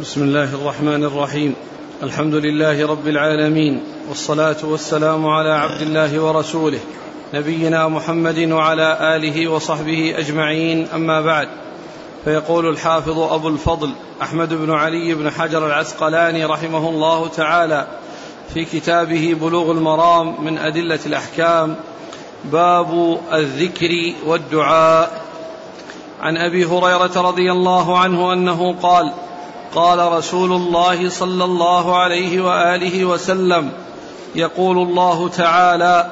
بسم الله الرحمن الرحيم. الحمد لله رب العالمين والصلاة والسلام على عبد الله ورسوله نبينا محمد وعلى آله وصحبه أجمعين أما بعد. فيقول الحافظ أبو الفضل أحمد بن علي بن حجر العسقلاني رحمه الله تعالى في كتابه بلوغ المرام من أدلة الأحكام باب الذكر والدعاء. عن أبي هريرة رضي الله عنه أنه قال قال رسول الله صلى الله عليه وآله وسلم يقول الله تعالى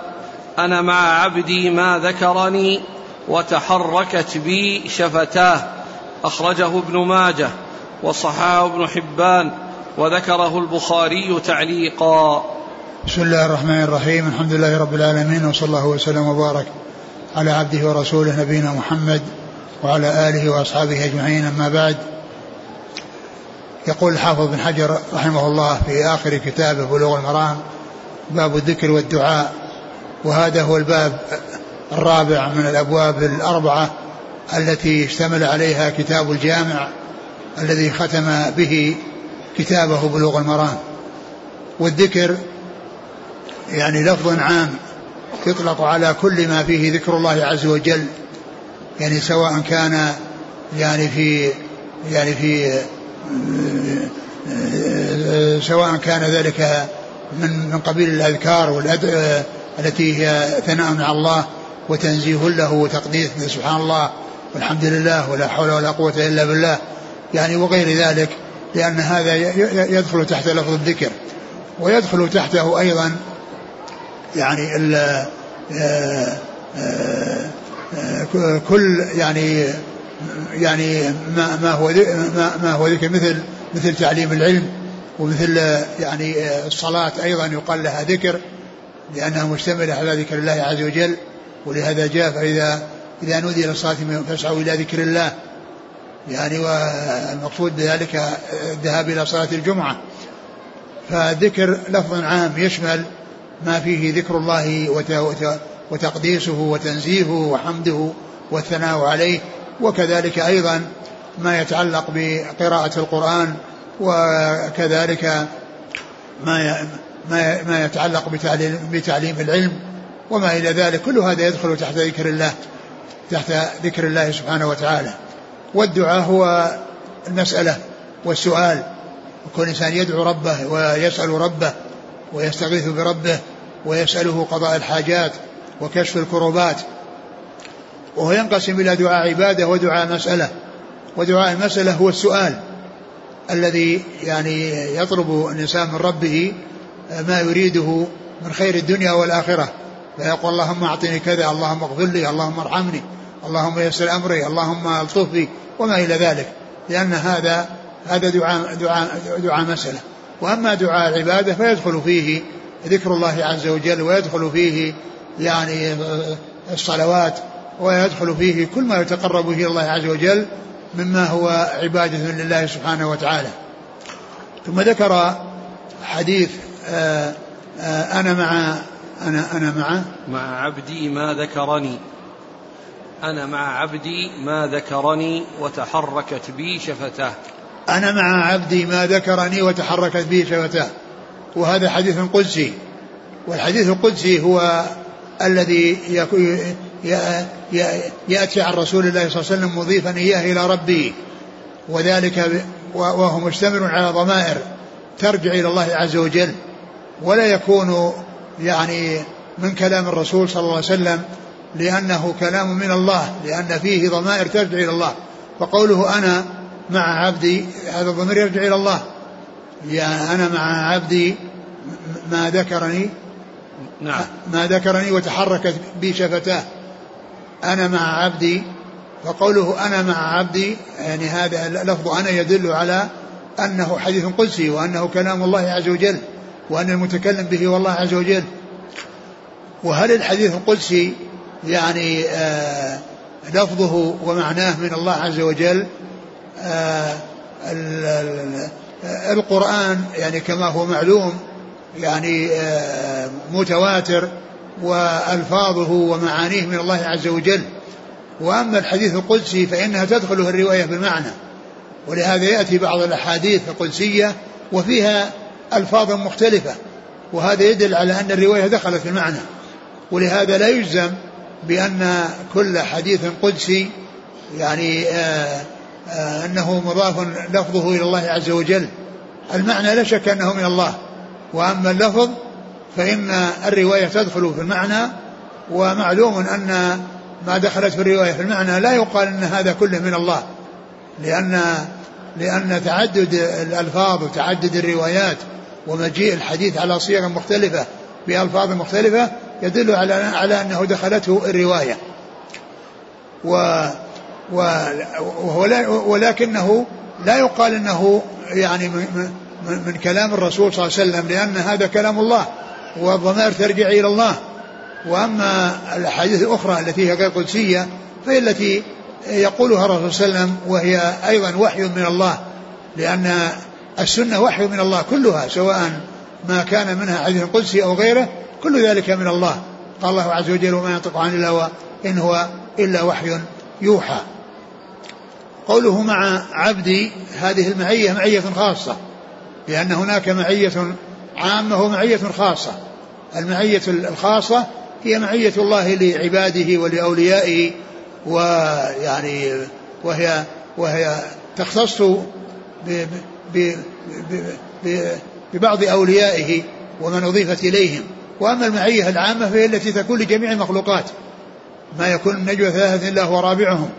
أنا مع عبدي ما ذكرني وتحركت بي شفتاه أخرجه ابن ماجه وصححه ابن حبان وذكره البخاري تعليقا. بسم الله الرحمن الرحيم الحمد لله رب العالمين وصلى الله وسلم وبارك على عبده ورسوله نبينا محمد وعلى آله وأصحابه أجمعين أما بعد. يقول الحافظ بن حجر رحمه الله في آخر كتابه بلوغ المرام باب الذكر والدعاء وهذا هو الباب الرابع من الأبواب الأربعة التي اشتمل عليها كتاب الجامع الذي ختم به كتابه بلوغ المرام. والذكر يعني لفظ عام يطلق على كل ما فيه ذكر الله عز وجل يعني سواء كان يعني في يعني في سواء كان ذلك من من قبيل الأذكار والادعيه التي هي ثناء على الله وتنزيه له وتقديس سبحان الله والحمد لله ولا حول ولا قوة إلا بالله. يعني وغير ذلك لأن هذا يدخل تحت لفظ الذكر ويدخل تحته أيضا يعني ال آه، آه، آه، كل يعني يعني ما ما هو ما, ما هو ذكر مثل مثل تعليم العلم ومثل يعني الصلاة أيضا يقال لها ذكر لأنها مشتملة على ذكر الله عز وجل ولهذا جاء فإذا إذا نودي للصلاة فاسعوا إلى ذكر الله. يعني والمقصود بذلك الذهاب إلى صلاة الجمعة. فذكر لفظ عام يشمل ما فيه ذكر الله وتقديسه وتنزيهه وحمده والثناء عليه وكذلك أيضا ما يتعلق بقراءة القرآن وكذلك ما ما ما يتعلق بتعليم العلم وما إلى ذلك. كل هذا يدخل تحت ذكر الله تحت ذكر الله سبحانه وتعالى. والدعاء هو المسألة والسؤال. وكل إنسان يدعو ربه ويسأل ربه ويستغيث بربه ويسأله قضاء الحاجات وكشف الكروبات. وهو ينقسم إلى دعاء عبادة ودعاء مسألة. ودعاء المسألة هو السؤال الذي يعني يطلب الإنسان من ربه ما يريده من خير الدنيا والآخرة. فيقول اللهم أعطني كذا اللهم اغفر لي اللهم ارحمني اللهم يسر أمري اللهم ألطف بي وما إلى ذلك. لأن هذا هذا دعاء دعاء دعاء مسألة. وأما دعاء العبادة فيدخل فيه ذكر الله عز وجل ويدخل فيه يعني الصلوات ويدخل فيه كل ما يتقرب به الله عز وجل مما هو عبادة لله سبحانه وتعالى. ثم ذكر حديث آآ آآ أنا مع أنا أنا مع. مع عبدي ما ذكرني. أنا مع عبدي ما ذكرني وتحركت بي شفتاه. أنا مع عبدي ما ذكرني وتحركت بي شفتاه. وهذا حديث قدسي. والحديث القدسي هو الذي يأتي عن رسول الله صلى الله عليه وسلم مضيفا إياه إلى ربه وذلك وهو مشتمل على ضمائر ترجع إلى الله عز وجل. ولا يكون يعني من كلام الرسول صلى الله عليه وسلم لأنه كلام من الله لأن فيه ضمائر ترجع إلى الله. فقوله أنا مع عبدي هذا الضمير يرجع إلى الله. يعني أنا مع عبدي ما ذكرني نعم. ما ذكرني وتحركت بي شفتاه. أنا مع عبدي فقوله أنا مع عبدي يعني هذا لفظ أنا يدل على أنه حديث قدسي وأنه كلام الله عز وجل وأن المتكلم به هو الله عز وجل. وهل الحديث القدسي يعني آه لفظه ومعناه من الله عز وجل؟ آه القرآن يعني كما هو معلوم يعني آه متواتر وألفاظه ومعانيه من الله عز وجل. وأما الحديث القدسي فإنها تدخله الرواية بالمعنى ولهذا يأتي بعض الأحاديث القدسية وفيها ألفاظ مختلفة وهذا يدل على أن الرواية دخلت في المعنى ولهذا لا يجزم بأن كل حديث قدسي يعني آآ آآ أنه مضاف لفظه إلى الله عز وجل. المعنى لا شك أنه من الله. وأما اللفظ فإن الرواية تدخل في المعنى ومعلوم أن ما دخلت في الرواية في المعنى لا يقال أن هذا كله من الله لأن لأن تعدد الألفاظ وتعدد الروايات ومجيء الحديث على صيغ مختلفة بألفاظ مختلفة يدل على على أنه دخلته الرواية. و ولكنه لا يقال إنه يعني من, من كلام الرسول صلى الله عليه وسلم لأن هذا كلام الله. والضمائر ترجع إلى الله. وأما الأحاديث الأخرى التي هي غير قدسيه فهي التي يقولها الرسول صلى الله عليه وسلم وهي أيضا وحي من الله لأن السنة وحي من الله كلها سواء ما كان منها حديث قدسي أو غيره كل ذلك من الله. قال الله عز وجل وما ينطق عن الهوى إن هو إلا وحي يوحى. قوله مع عبدي هذه المعية معية خاصة لأن هناك معية عامة ومعيه خاصة. المعية الخاصة هي معية الله لعباده ولأوليائه ويعني وهي وهي تختص ببعض أوليائه ومن أضيفت إليهم. وأما المعية العامة فهي التي تكون لجميع المخلوقات. ما يكون النجوى ثلاثة إلا هو رابعهم.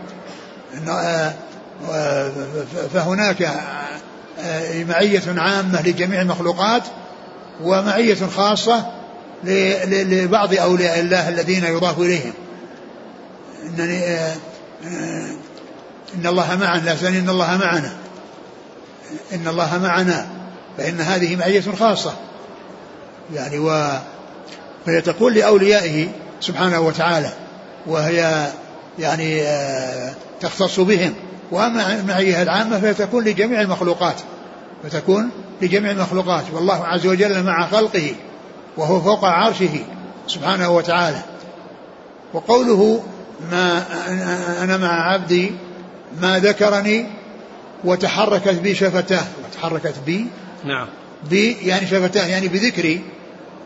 فهناك معية عامة لجميع المخلوقات. ومعية خاصة لبعض أولياء الله الذين يضاف إليهم. إنني إن الله معنا لا إن الله معنا. إن الله معنا فإن هذه معية خاصة. يعني و فهي تكون لأوليائه سبحانه وتعالى وهي يعني آه، تختص بهم. وأما المعية العامة فهي تكون لجميع المخلوقات فتكون لجميع المخلوقات والله عز وجل مع خلقه وهو فوق عرشه سبحانه وتعالى. وقوله ما أنا مع عبدي ما ذكرني وتحركت بي شفتاه وتحركت بي؟ نعم. بي يعني شفتاه يعني بذكري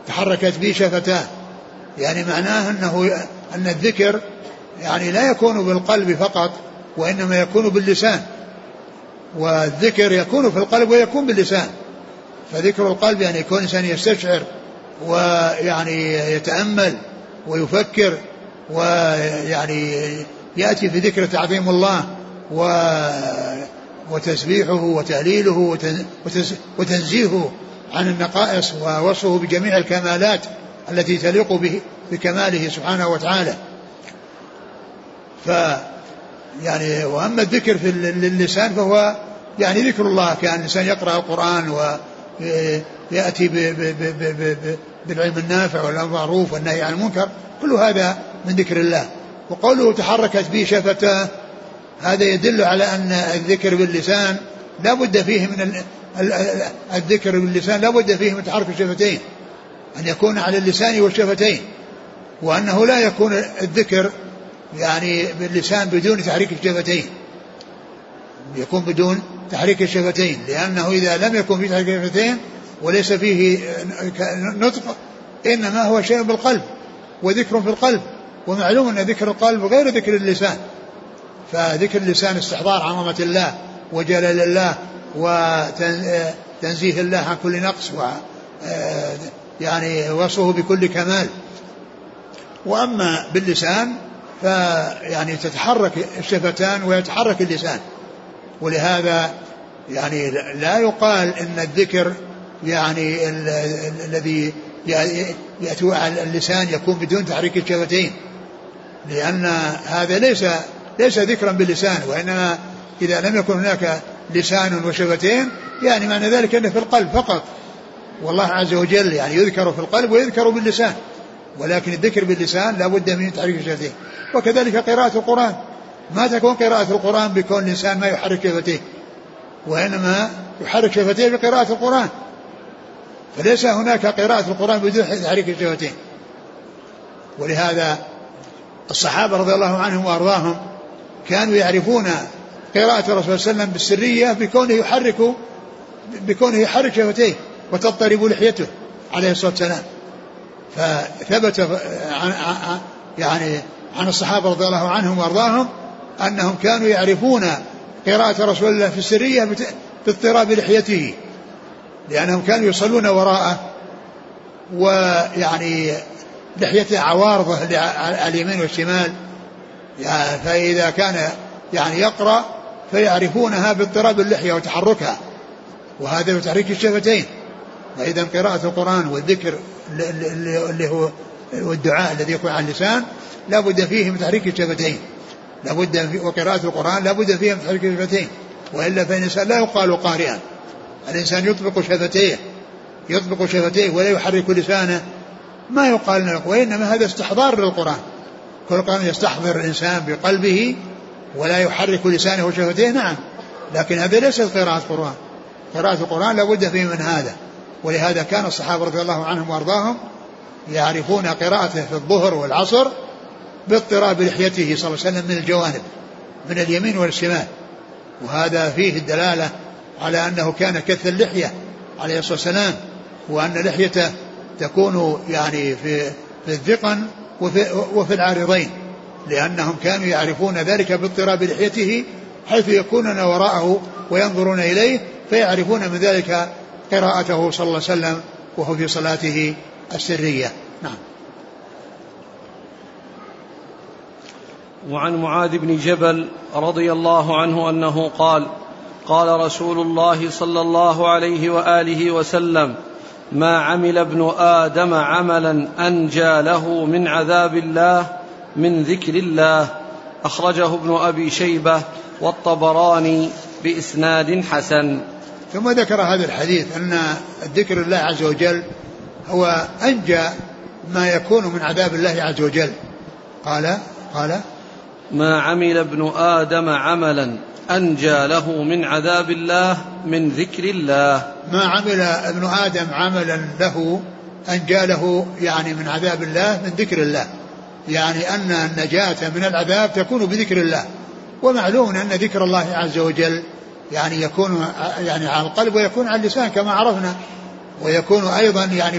تحركت بي شفتاه. يعني معناه أنه أن الذكر يعني لا يكون بالقلب فقط وإنما يكون باللسان. والذكر يكون في القلب ويكون باللسان. فذكر القلب يعني يكون الانسان يستشعر ويعني يتأمل ويفكر ويعني يأتي في ذكر تعظيم الله و وتسبيحه وتهليله وتنزيهه عن النقائص ووصفه بجميع الكمالات التي تليق به بكماله سبحانه وتعالى. ف يعني وأما الذكر في اللسان فهو يعني ذكر الله كأن الإنسان يقرأ القرآن وياتي بالعلم النافع والمعروف والنهي عن المنكر كل هذا من ذكر الله. وقوله تحركت به شفتاه هذا يدل على أن الذكر باللسان لا بد فيه من الذكر باللسان لا بد فيه من تحرك الشفتين أن يكون على اللسان والشفتين وأنه لا يكون الذكر يعني باللسان بدون تحريك الشفتين. يكون بدون تحريك الشفتين لأنه إذا لم يكن فيه تحريك الشفتين وليس فيه نطق إنما هو شيء بالقلب وذكر في القلب ومعلوم أن ذكر القلب غير ذكر اللسان. فذكر اللسان استحضار عظمة الله وجلال الله وتنزيه الله عن كل نقص و يعني وصفه بكل كمال. وأما باللسان فيعني تتحرك الشفتان ويتحرك اللسان. ولهذا يعني لا يقال إن الذكر يعني الذي يأتي على اللسان يكون بدون تحريك الشفتين لأن هذا ليس ليس ذكرا باللسان وإنما إذا لم يكن هناك لسان وشفتين يعني معنى ذلك أنه في القلب فقط. والله عز وجل يعني يذكر في القلب ويذكر باللسان ولكن الذكر باللسان لا بد من تحريك الشفتين وكذلك قراءة القرآن. ما تكون قراءة القرآن بكون الإنسان ما يحرك شفتيه وإنما يحرك شفتيه بقراءة القرآن. فليس هناك قراءة القرآن بدون تحريك الشفتين ولهذا الصحابة رضي الله عنهم وأرضاهم كانوا يعرفون قراءة الرسول صلى الله عليه وسلم بالسرية بكونه يحرك بكونه يحرك شفتيه وتضطرب لحيته عليه الصلاة والسلام. فثبت عن يعني عن الصحابة رضي الله عنهم وأرضاهم أنهم كانوا يعرفون قراءة رسول الله في السرية باضطراب لحيته لأنهم كانوا يصلون وراءه ويعني لحيته عوارضه على اليمين والشمال. يعني فإذا كان يعني يقرأ فيعرفونها باضطراب اللحية وتحركها وهذا بتحريك الشفتين. فإذا قراءة القرآن والذكر اللي هو والدعاء الذي يكون على اللسان لا بد فيه من تحريك الشفتين. لا بد وقراءة القرآن لا بد فيها من تحريك الشفتين. وإلا فإن الإنسان لا يقال قارئا. الإنسان يطبق شفتيه. يطبق شفتيه ولا يحرك لسانه. ما يقال وإنما هذا استحضار للقرآن. كل القرآن يستحضر الإنسان بقلبه ولا يحرك لسانه وشفتيه نعم. لكن هذا ليس قراءة القرآن. قراءة القرآن لابد فيه من هذا. ولهذا كان الصحابة رضي الله عنهم وأرضاهم يعرفون قراءته في الظهر والعصر باضطراب لحيته صلى الله عليه وسلم من الجوانب من اليمين والشمال. وهذا فيه الدلالة على أنه كان كث اللحية عليه الصلاة والسلام وأن لحيته تكون يعني في في الذقن وفي, وفي العارضين لأنهم كانوا يعرفون ذلك باضطراب لحيته حيث يكونون وراءه وينظرون إليه فيعرفون من ذلك قراءته صلى الله عليه وسلم وهو في صلاته السرية. نعم. وعن معاذ بن جبل رضي الله عنه أنه قال قال رسول الله صلى الله عليه وآله وسلم ما عمل ابن آدم عملا أنجى له من عذاب الله من ذكر الله. أخرجه ابن أبي شيبة والطبراني بإسناد حسن. ثم ذكر هذا الحديث أن ذكر الله عز وجل هو أنجى ما يكون من عذاب الله عز وجل. قال قال ما عمل ابن آدم عملا أنجى له من عذاب الله من ذكر الله. ما عمل ابن آدم عملا له أنجى له يعني من عذاب الله من ذكر الله. يعني أن النجاة من العذاب تكون بذكر الله. ومعلوم أن ذكر الله عز وجل يعني يكون يعني على القلب ويكون على اللسان كما عرفنا. ويكون أيضا يعني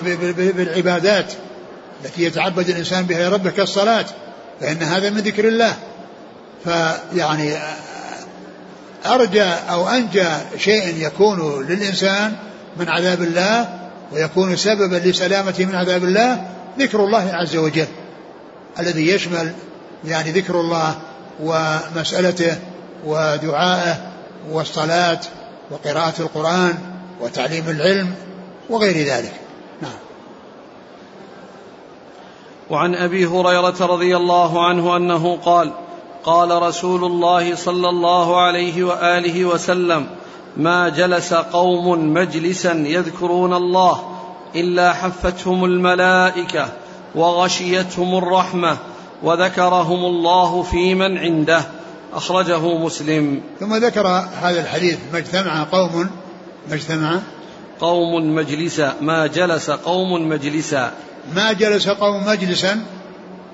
بالعبادات التي يتعبد الإنسان بها ربه كالصلاة فإن هذا من ذكر الله. فيعني أرجى أو أنجى شيء يكون للإنسان من عذاب الله ويكون سببا لسلامته من عذاب الله ذكر الله عز وجل الذي يشمل يعني ذكر الله ومسألته ودعائه والصلاة وقراءة القرآن وتعليم العلم وغير ذلك. نعم. وعن أبي هريرة رضي الله عنه أنه قال قال رسول الله صلى الله عليه وآله وسلم ما جلس قوم مجلسا يذكرون الله إلا حفتهم الملائكة وغشيتهم الرحمة وذكرهم الله في من عنده. أخرجه مسلم. ثم ذكر هذا الحديث ما اجتمع قوم ما اجتمع؟ قوم مجلسا. ما جلس قوم مجلسا. ما جلس قوم مجلسا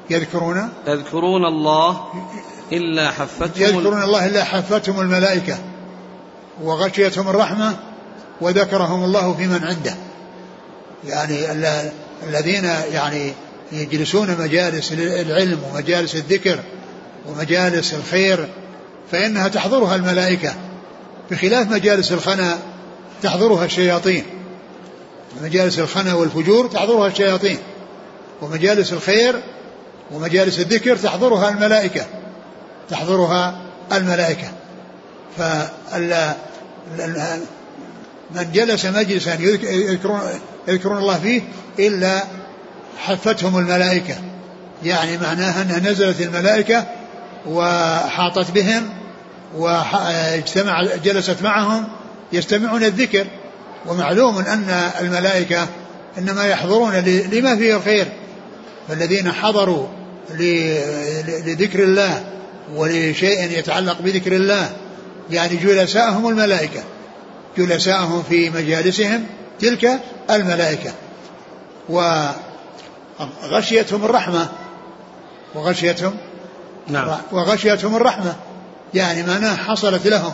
يذكرون يذكرون الله. إلا حفتهم يذكرون الله إلا حفتهم الملائكة وغشيتهم الرحمة وذكرهم الله في من عنده. يعني الذين يعني يجلسون مجالس العلم ومجالس الذكر ومجالس الخير فإنها تحضرها الملائكة. بخلاف مجالس الخنا تحضرها الشياطين. مجالس الخنا والفجور تحضرها الشياطين. ومجالس الخير ومجالس الذكر تحضرها الملائكة. تحضرها الملائكة. فال من جلس مجلسا يذكرون, يذكرون الله فيه إلا حفتهم الملائكة. يعني معناها أنها نزلت الملائكة وحاطت بهم واجتمع جلست معهم يستمعون الذكر. ومعلوم أن الملائكة إنما يحضرون لما فيه الخير. فالذين حضروا لذكر الله ولشيء يتعلق بذكر الله. يعني جلساءهم الملائكة. جلساءهم في مجالسهم تلك الملائكة. وغشيتهم الرحمة. وغشيتهم نعم. وغشيتهم الرحمة. يعني معناه حصلت لهم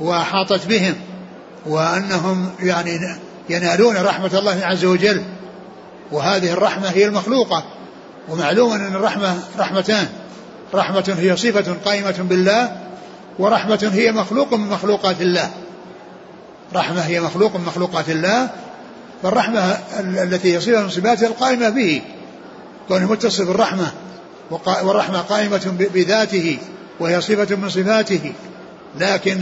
وأحاطت بهم. وأنهم يعني ينالون رحمة الله عز وجل. وهذه الرحمة هي المخلوقة. ومعلوم أن الرحمة رحمتان. رحمة هي صفة قائمة بالله ورحمة هي مخلوق من مخلوقات الله. رحمة هي مخلوق من مخلوقات الله فالرحمة التي هي صفة من صفاته القائمة به. كونه متصف بالرحمة والرحمة قائمة بذاته وهي صفة من صفاته. لكن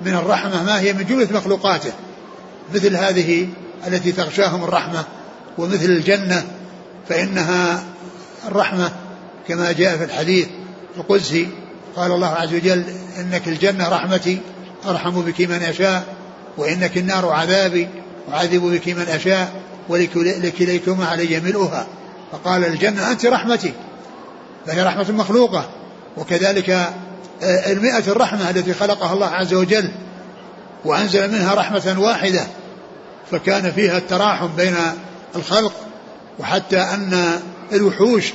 من الرحمة ما هي من جملة مخلوقاته. مثل هذه التي تغشاهم الرحمة ومثل الجنة فإنها الرحمة كما جاء في الحديث القدسي قال الله عز وجل إنك الجنة رحمتي أرحم بك من أشاء وإنك النار عذابي أعذب بك من أشاء ولكليكما علي ملؤها. فقال الجنة أنت رحمتي فهي رحمة مخلوقة. وكذلك آه، المئة الرحمة التي خلقها الله عز وجل وأنزل منها رحمة واحدة فكان فيها التراحم بين الخلق وحتى أن الوحوش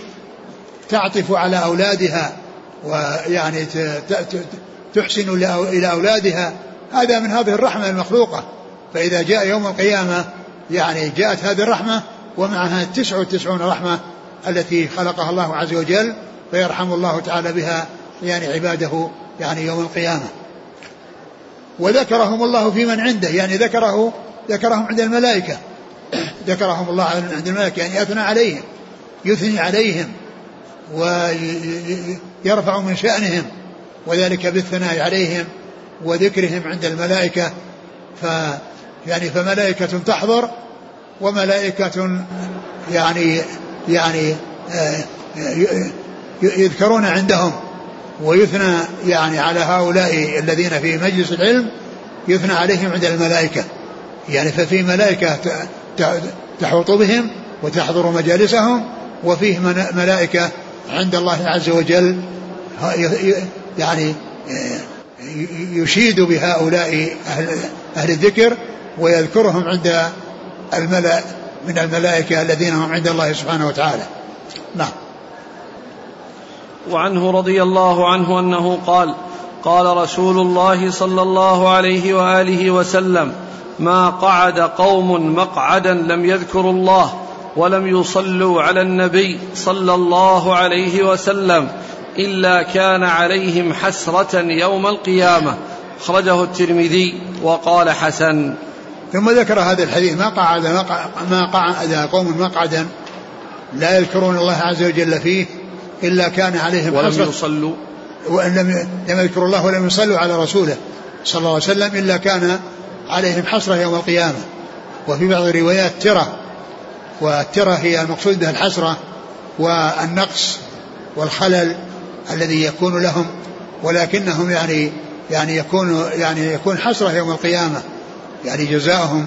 تعطف على أولادها. ويعني تحسن إلى أولادها هذا من هذه الرحمة المخلوقة. فإذا جاء يوم القيامة يعني جاءت هذه الرحمة ومعها تسع وتسعون رحمة التي خلقها الله عز وجل فيرحم الله تعالى بها يعني عباده يعني يوم القيامة. وذكرهم الله في من عنده يعني ذكره ذكرهم عند الملائكة. ذكرهم الله عند الملائكة يعني أثنى عليهم يثني عليهم. ويرفع من شأنهم وذلك بالثناء عليهم وذكرهم عند الملائكة. ف يعني فملائكة تحضر وملائكة يعني يعني آه، يذكرون عندهم. ويثنى يعني على هؤلاء الذين في مجلس العلم يثنى عليهم عند الملائكة. يعني ففي ملائكة تحوط بهم وتحضر مجالسهم وفيه ملائكة عند الله عز وجل يعني يشيد بهؤلاء أهل, أهل الذكر ويذكرهم عند الملأ من الملائكة الذين هم عند الله سبحانه وتعالى. نعم. وعنه رضي الله عنه أنه قال قال رسول الله صلى الله عليه وآله وسلم ما قعد قوم مقعدا لم يذكروا الله ولم يصلوا على النبي صلى الله عليه وسلم إلا كان عليهم حسرة يوم القيامة. أخرجه الترمذي وقال حسن. ثم ذكر هذا الحديث ما قعد ما قعد قوم مقعدا لا يذكرون الله عز وجل فيه إلا كان عليهم ولم حسرة. يصلوا. وإن لم لم يذكروا الله ولم يصلوا على رسوله صلى الله عليه وسلم إلا كان عليهم حسرة يوم القيامة. وفي بعض الروايات ترى والترى هي المقصود بها الحسرة والنقص والخلل الذي يكون لهم ولكنهم يعني يعني يكون يعني يكون حسرة يوم القيامة يعني جزاؤهم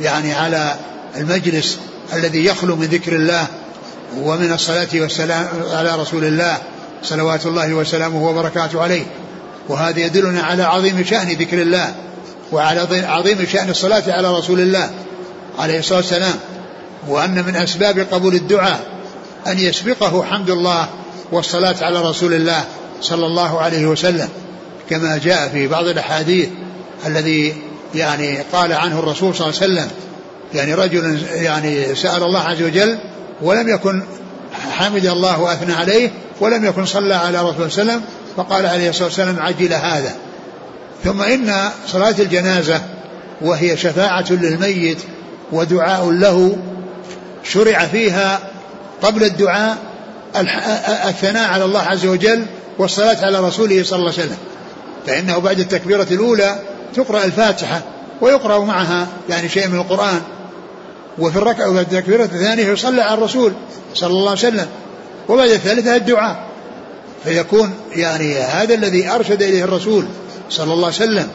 يعني على المجلس الذي يخلو من ذكر الله ومن الصلاة والسلام على رسول الله صلوات الله وسلامه وبركاته عليه. وهذا يدلنا على عظيم شأن ذكر الله وعلى عظيم شأن الصلاة على رسول الله عليه الصلاة والسلام. وأن من أسباب قبول الدعاء أن يسبقه حمد الله والصلاة على رسول الله صلى الله عليه وسلم كما جاء في بعض الأحاديث الذي يعني قال عنه الرسول صلى الله عليه وسلم يعني رجل يعني سأل الله عز وجل ولم يكن حمد الله وأثنى عليه ولم يكن صلى على رسول صلى الله عليه وسلم فقال عليه الصلاة والسلام عجل هذا. ثم إن صلاة الجنازة وهي شفاعة للميت ودعاء له شرع فيها قبل الدعاء الثناء على الله عز وجل والصلاة على رسوله صلى الله عليه وسلم. فإنه بعد التكبيرة الأولى تقرأ الفاتحة ويقرأ معها يعني شيء من القرآن. وفي الركعة التكبيرة الثانية يصلى على الرسول صلى الله عليه وسلم. وبعد الثالثة الدعاء. فيكون يعني هذا الذي أرشد إليه الرسول صلى الله عليه وسلم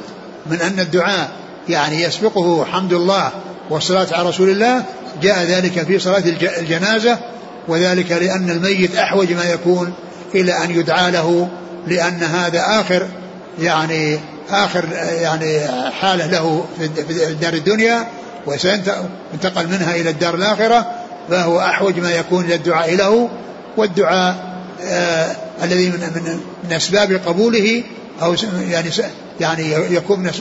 من أن الدعاء يعني يسبقه حمد الله والصلاة على رسول الله جاء ذلك في صلاة الجنازة وذلك لأن الميت أحوج ما يكون إلى أن يدعى له لأن هذا آخر يعني آخر يعني حالة له في الدار الدنيا وسينتقل منها إلى الدار الآخرة فهو أحوج ما يكون إلى الدعاء له والدعاء آه الذي من, من, من أسباب قبوله أو يعني يعني يكون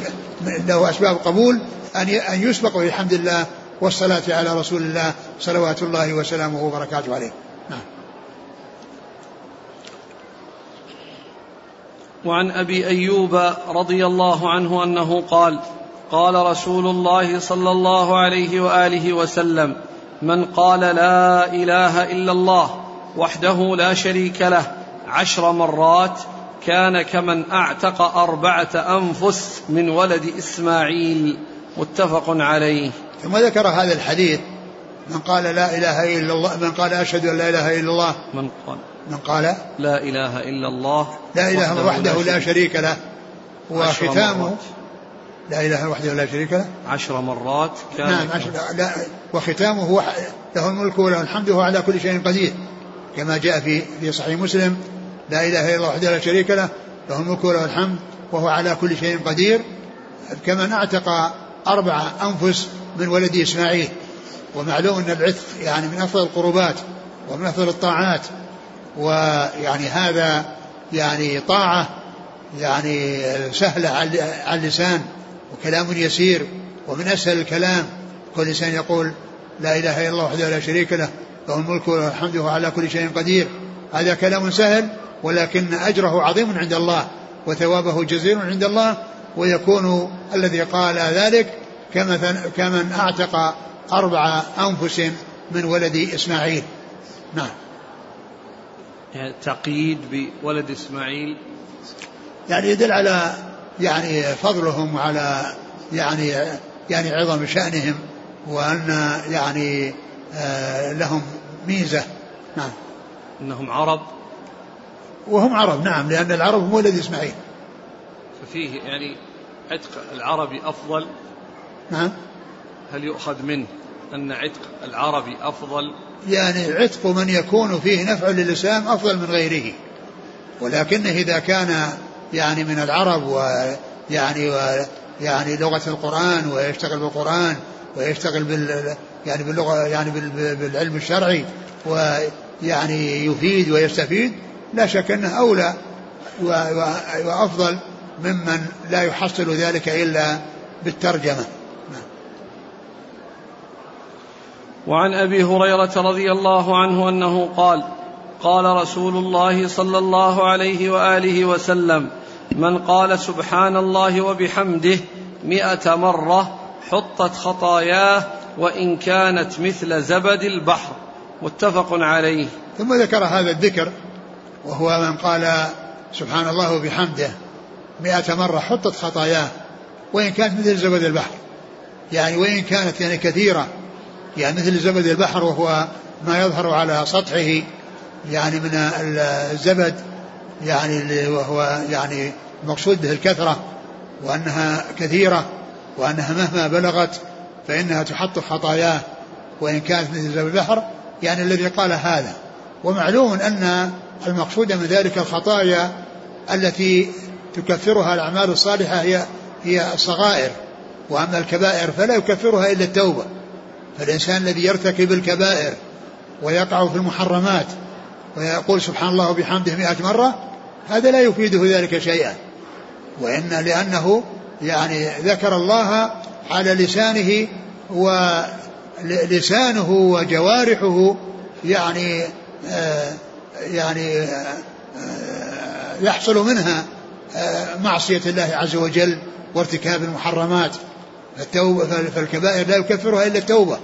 له أسباب قبول أن أن يسبق بالحمد لله والصلاة على رسول الله صلوات الله وسلامه وبركاته عليه. نعم. وعن أبي أيوب رضي الله عنه أنه قال قال رسول الله صلى الله عليه وآله وسلم من قال لا إله إلا الله وحده لا شريك له عشر مرات كان كمن أعتق أربعة أنفس من ولد إسماعيل. متفق عليه. ثم ذكر هذا الحديث من قال لا إله إلا الله من قال أشهد أن لا إله إلا الله. من قال من قال لا إله إلا الله لا إله وحده, وحده لا شريك له. وختامه لا إله وحده لا شريك له. عشر مرات كان نعم عشر لا وختامه له الملك وله الحمد وهو على كل شيء قدير. كما جاء في في صحيح مسلم لا إله إلا الله وحده لا شريك له له الملك وله الحمد وهو على كل شيء قدير. كمن اعتق أربع أنفس من ولد إسماعيل. ومعلوم أن العتق يعني من أفضل القربات ومن أفضل الطاعات. ويعني هذا يعني طاعة يعني سهلة على اللسان وكلام يسير ومن أسهل الكلام. كل إنسان يقول لا إله إلا الله وحده لا شريك له له الملك وله الحمد وهو على كل شيء قدير. هذا كلام سهل ولكن أجره عظيم عند الله وثوابه جزيل عند الله. ويكون الذي قال ذلك كمن أعتق أربع أنفس من ولد إسماعيل. نعم. تقييد بولد إسماعيل. يعني يدل على يعني فضلهم وعلى يعني يعني عظم شأنهم وأن يعني آه، لهم ميزة. نعم. أنهم عرب. وهم عرب نعم لأن العرب هم ولد إسماعيل. ففيه يعني عتق العربي أفضل؟ نعم. هل يؤخذ منه أن عتق العربي أفضل؟ يعني عتق من يكون فيه نفع للإسلام أفضل من غيره. ولكنه إذا كان يعني من العرب ويعني يعني لغة القرآن ويشتغل بالقرآن ويشتغل بال يعني باللغة يعني بالعلم الشرعي ويعني يفيد ويستفيد لا شك أنه أولى وأفضل ممن لا يحصل ذلك إلا بالترجمة. وعن أبي هريرة رضي الله عنه أنه قال قال رسول الله صلى الله عليه وآله وسلم من قال سبحان الله وبحمده مئة مرة حطت خطاياه وإن كانت مثل زبد البحر. متفق عليه. ثم ذكر هذا الذكر وهو من قال سبحان الله وبحمده. مئة مرة حطت خطاياه وإن كانت مثل زبد البحر. يعني وإن كانت يعني كثيرة يعني مثل زبد البحر وهو ما يظهر على سطحه يعني من الزبد يعني وهو يعني المقصود به الكثرة وأنها كثيرة وأنها مهما بلغت فإنها تحط خطاياه. وإن كانت مثل زبد البحر يعني الذي قال هذا. ومعلوم أن المقصود من ذلك الخطايا التي تكفرها الأعمال الصالحة هي هي الصغائر وأما الكبائر فلا يكفرها إلا التوبة. فالإنسان الذي يرتكب الكبائر ويقع في المحرمات ويقول سبحان الله وبحمده مئة مرة هذا لا يفيده ذلك شيئا. وإن لأنه يعني ذكر الله على لسانه ولسانه وجوارحه يعني آه يعني آه يحصل منها. آه معصية الله عز وجل وارتكاب المحرمات. فالتوبة فالكبائر لا يكفرها إلا التوبة.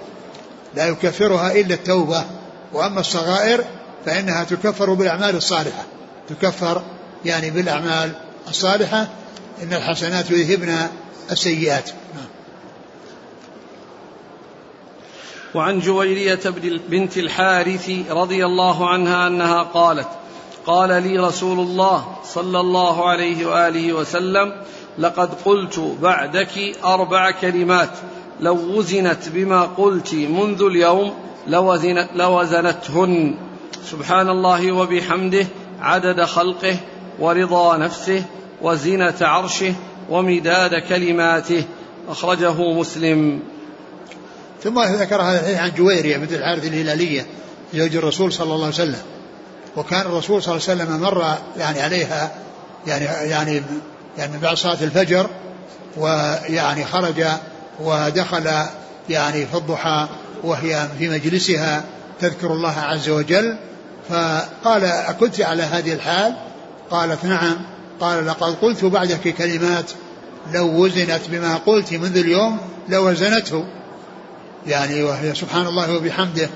لا يكفرها إلا التوبة. وأما الصغائر فإنها تكفر بالأعمال الصالحة. تكفر يعني بالأعمال الصالحة. إن الحسنات يذهبن السيئات. وعن جويرية بنت الحارث رضي الله عنها أنها قالت قال لي رسول الله صلى الله عليه وآله وسلم لقد قلت بعدك أربع كلمات لو وزنت بما قلت منذ اليوم لوزن لوزنتهن. سبحان الله وبحمده عدد خلقه ورضا نفسه وزنة عرشه ومداد كلماته أخرجه مسلم. ثم ذكر هذا الحديث عن جويرية بنت الحارث الهلالية زوج الرسول صلى الله عليه وسلم. وكان الرسول صلى الله عليه وسلم مر يعني عليها يعني يعني يعني بعد صلاة الفجر ويعني خرج ودخل يعني في الضحى وهي في مجلسها تذكر الله عز وجل. فقال أكنت على هذه الحال؟ قالت نعم. قال لقد قلت بعدك كلمات لو وزنت بما قلت منذ اليوم لوزنته يعني وهي سبحان الله وبحمده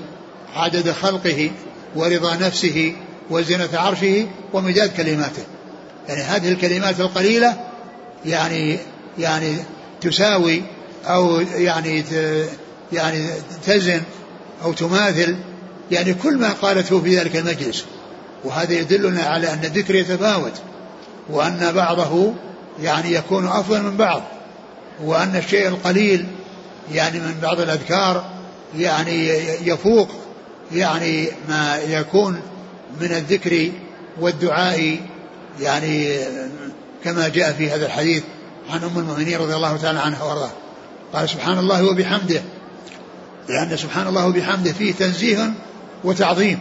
عدد خلقه ورضا نفسه وزنة عرشه ومداد كلماته. يعني هذه الكلمات القليلة يعني يعني تساوي أو يعني يعني تزن أو تماثل يعني كل ما قالته في ذلك المجلس. وهذا يدلنا على أن الذكر يتفاوت وأن بعضه يعني يكون أفضل من بعض وأن الشيء القليل يعني من بعض الأذكار يعني يفوق يعني ما يكون من الذكر والدعاء يعني كما جاء في هذا الحديث عن أم المؤمنين رضي الله تعالى عنها وأرضاها. قال سبحان الله وبحمده لأن سبحان الله وبحمده فيه تنزيه وتعظيم.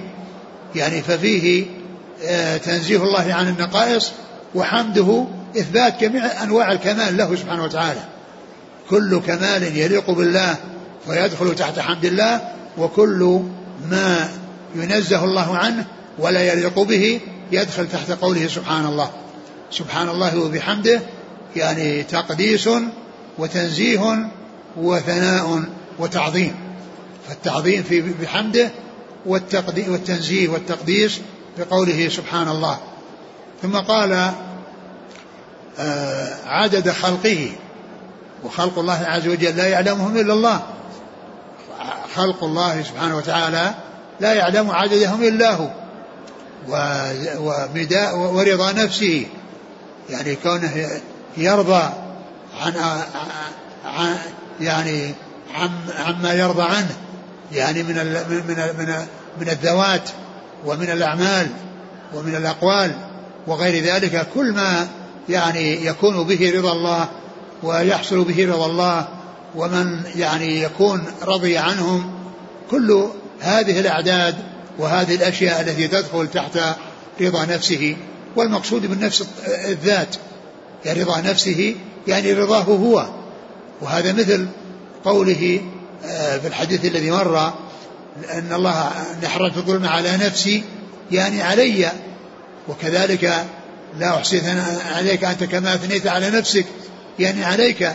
يعني ففيه آه، تنزيه الله عن النقائص وحمده إثبات جميع أنواع الكمال له سبحانه وتعالى. كل كمال يليق بالله ويدخل تحت حمد الله وكل ما ينزه الله عنه ولا يليق به يدخل تحت قوله سبحان الله. سبحان الله وبحمده يعني تقديس وتنزيه وثناء وتعظيم. فالتعظيم في بحمده والتنزيه والتقديس بقوله سبحان الله. ثم قال آه، عدد خلقه. وخلق الله عز وجل لا يعلمهم إلا الله. خلق الله سبحانه وتعالى لا يعلم عددهم إلا هو. ورضا نفسه. يعني كونه يرضى عن, عن يعني عم عما يرضى عنه. يعني من من من من الذوات ومن الأعمال ومن الأقوال وغير ذلك. كل ما يعني يكون به رضا الله ويحصل به رضا الله ومن يعني يكون رضي عنهم كل هذه الأعداد وهذه الأشياء التي تدخل تحت رضا نفسه والمقصود بالنفس الذات يعني رضا نفسه يعني رضاه هو. وهذا مثل قوله آه، في الحديث الذي مر أن الله نحرت الظلم على نفسي يعني علي. وكذلك لا أحصي عليك أنت كما أثنيت على نفسك يعني عليك.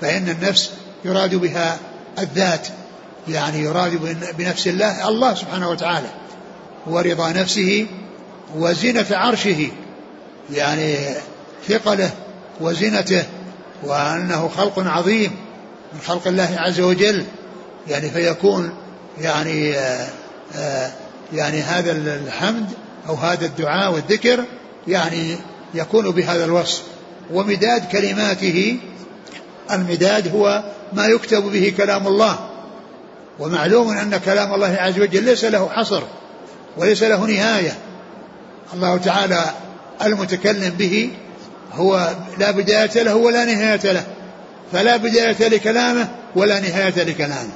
فإن النفس يراد بها الذات. يعني يراد بنفس الله الله سبحانه وتعالى ورضا نفسه وزنة عرشه يعني ثقله وزنته وأنه خلق عظيم من خلق الله عز وجل يعني فيكون يعني آآ آآ يعني هذا الحمد أو هذا الدعاء والذكر يعني يكون بهذا الوصف. ومداد كلماته المداد هو ما يكتب به كلام الله. ومعلوم أن كلام الله عز وجل ليس له حصر وليس له نهاية. الله تعالى المتكلم به هو لا بداية له ولا نهاية له فلا بداية لكلامه ولا نهاية لكلامه.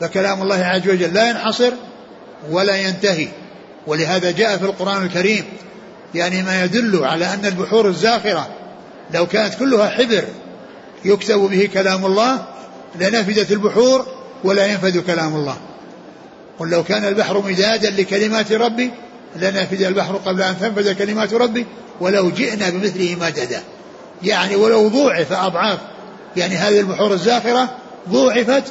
فكلام الله عز وجل لا ينحصر ولا ينتهي. ولهذا جاء في القرآن الكريم يعني ما يدل على أن البحور الزاخرة لو كانت كلها حبر يكتب به كلام الله لنفدت البحور ولا ينفذ كلام الله. قل لو كان البحر مدادا لكلمات ربي لنفد البحر قبل أن تنفذ كلمات ربي ولو جئنا بمثله مددا. يعني ولو ضوعف أضعاف. يعني هذه البحور الزاخرة ضوعفت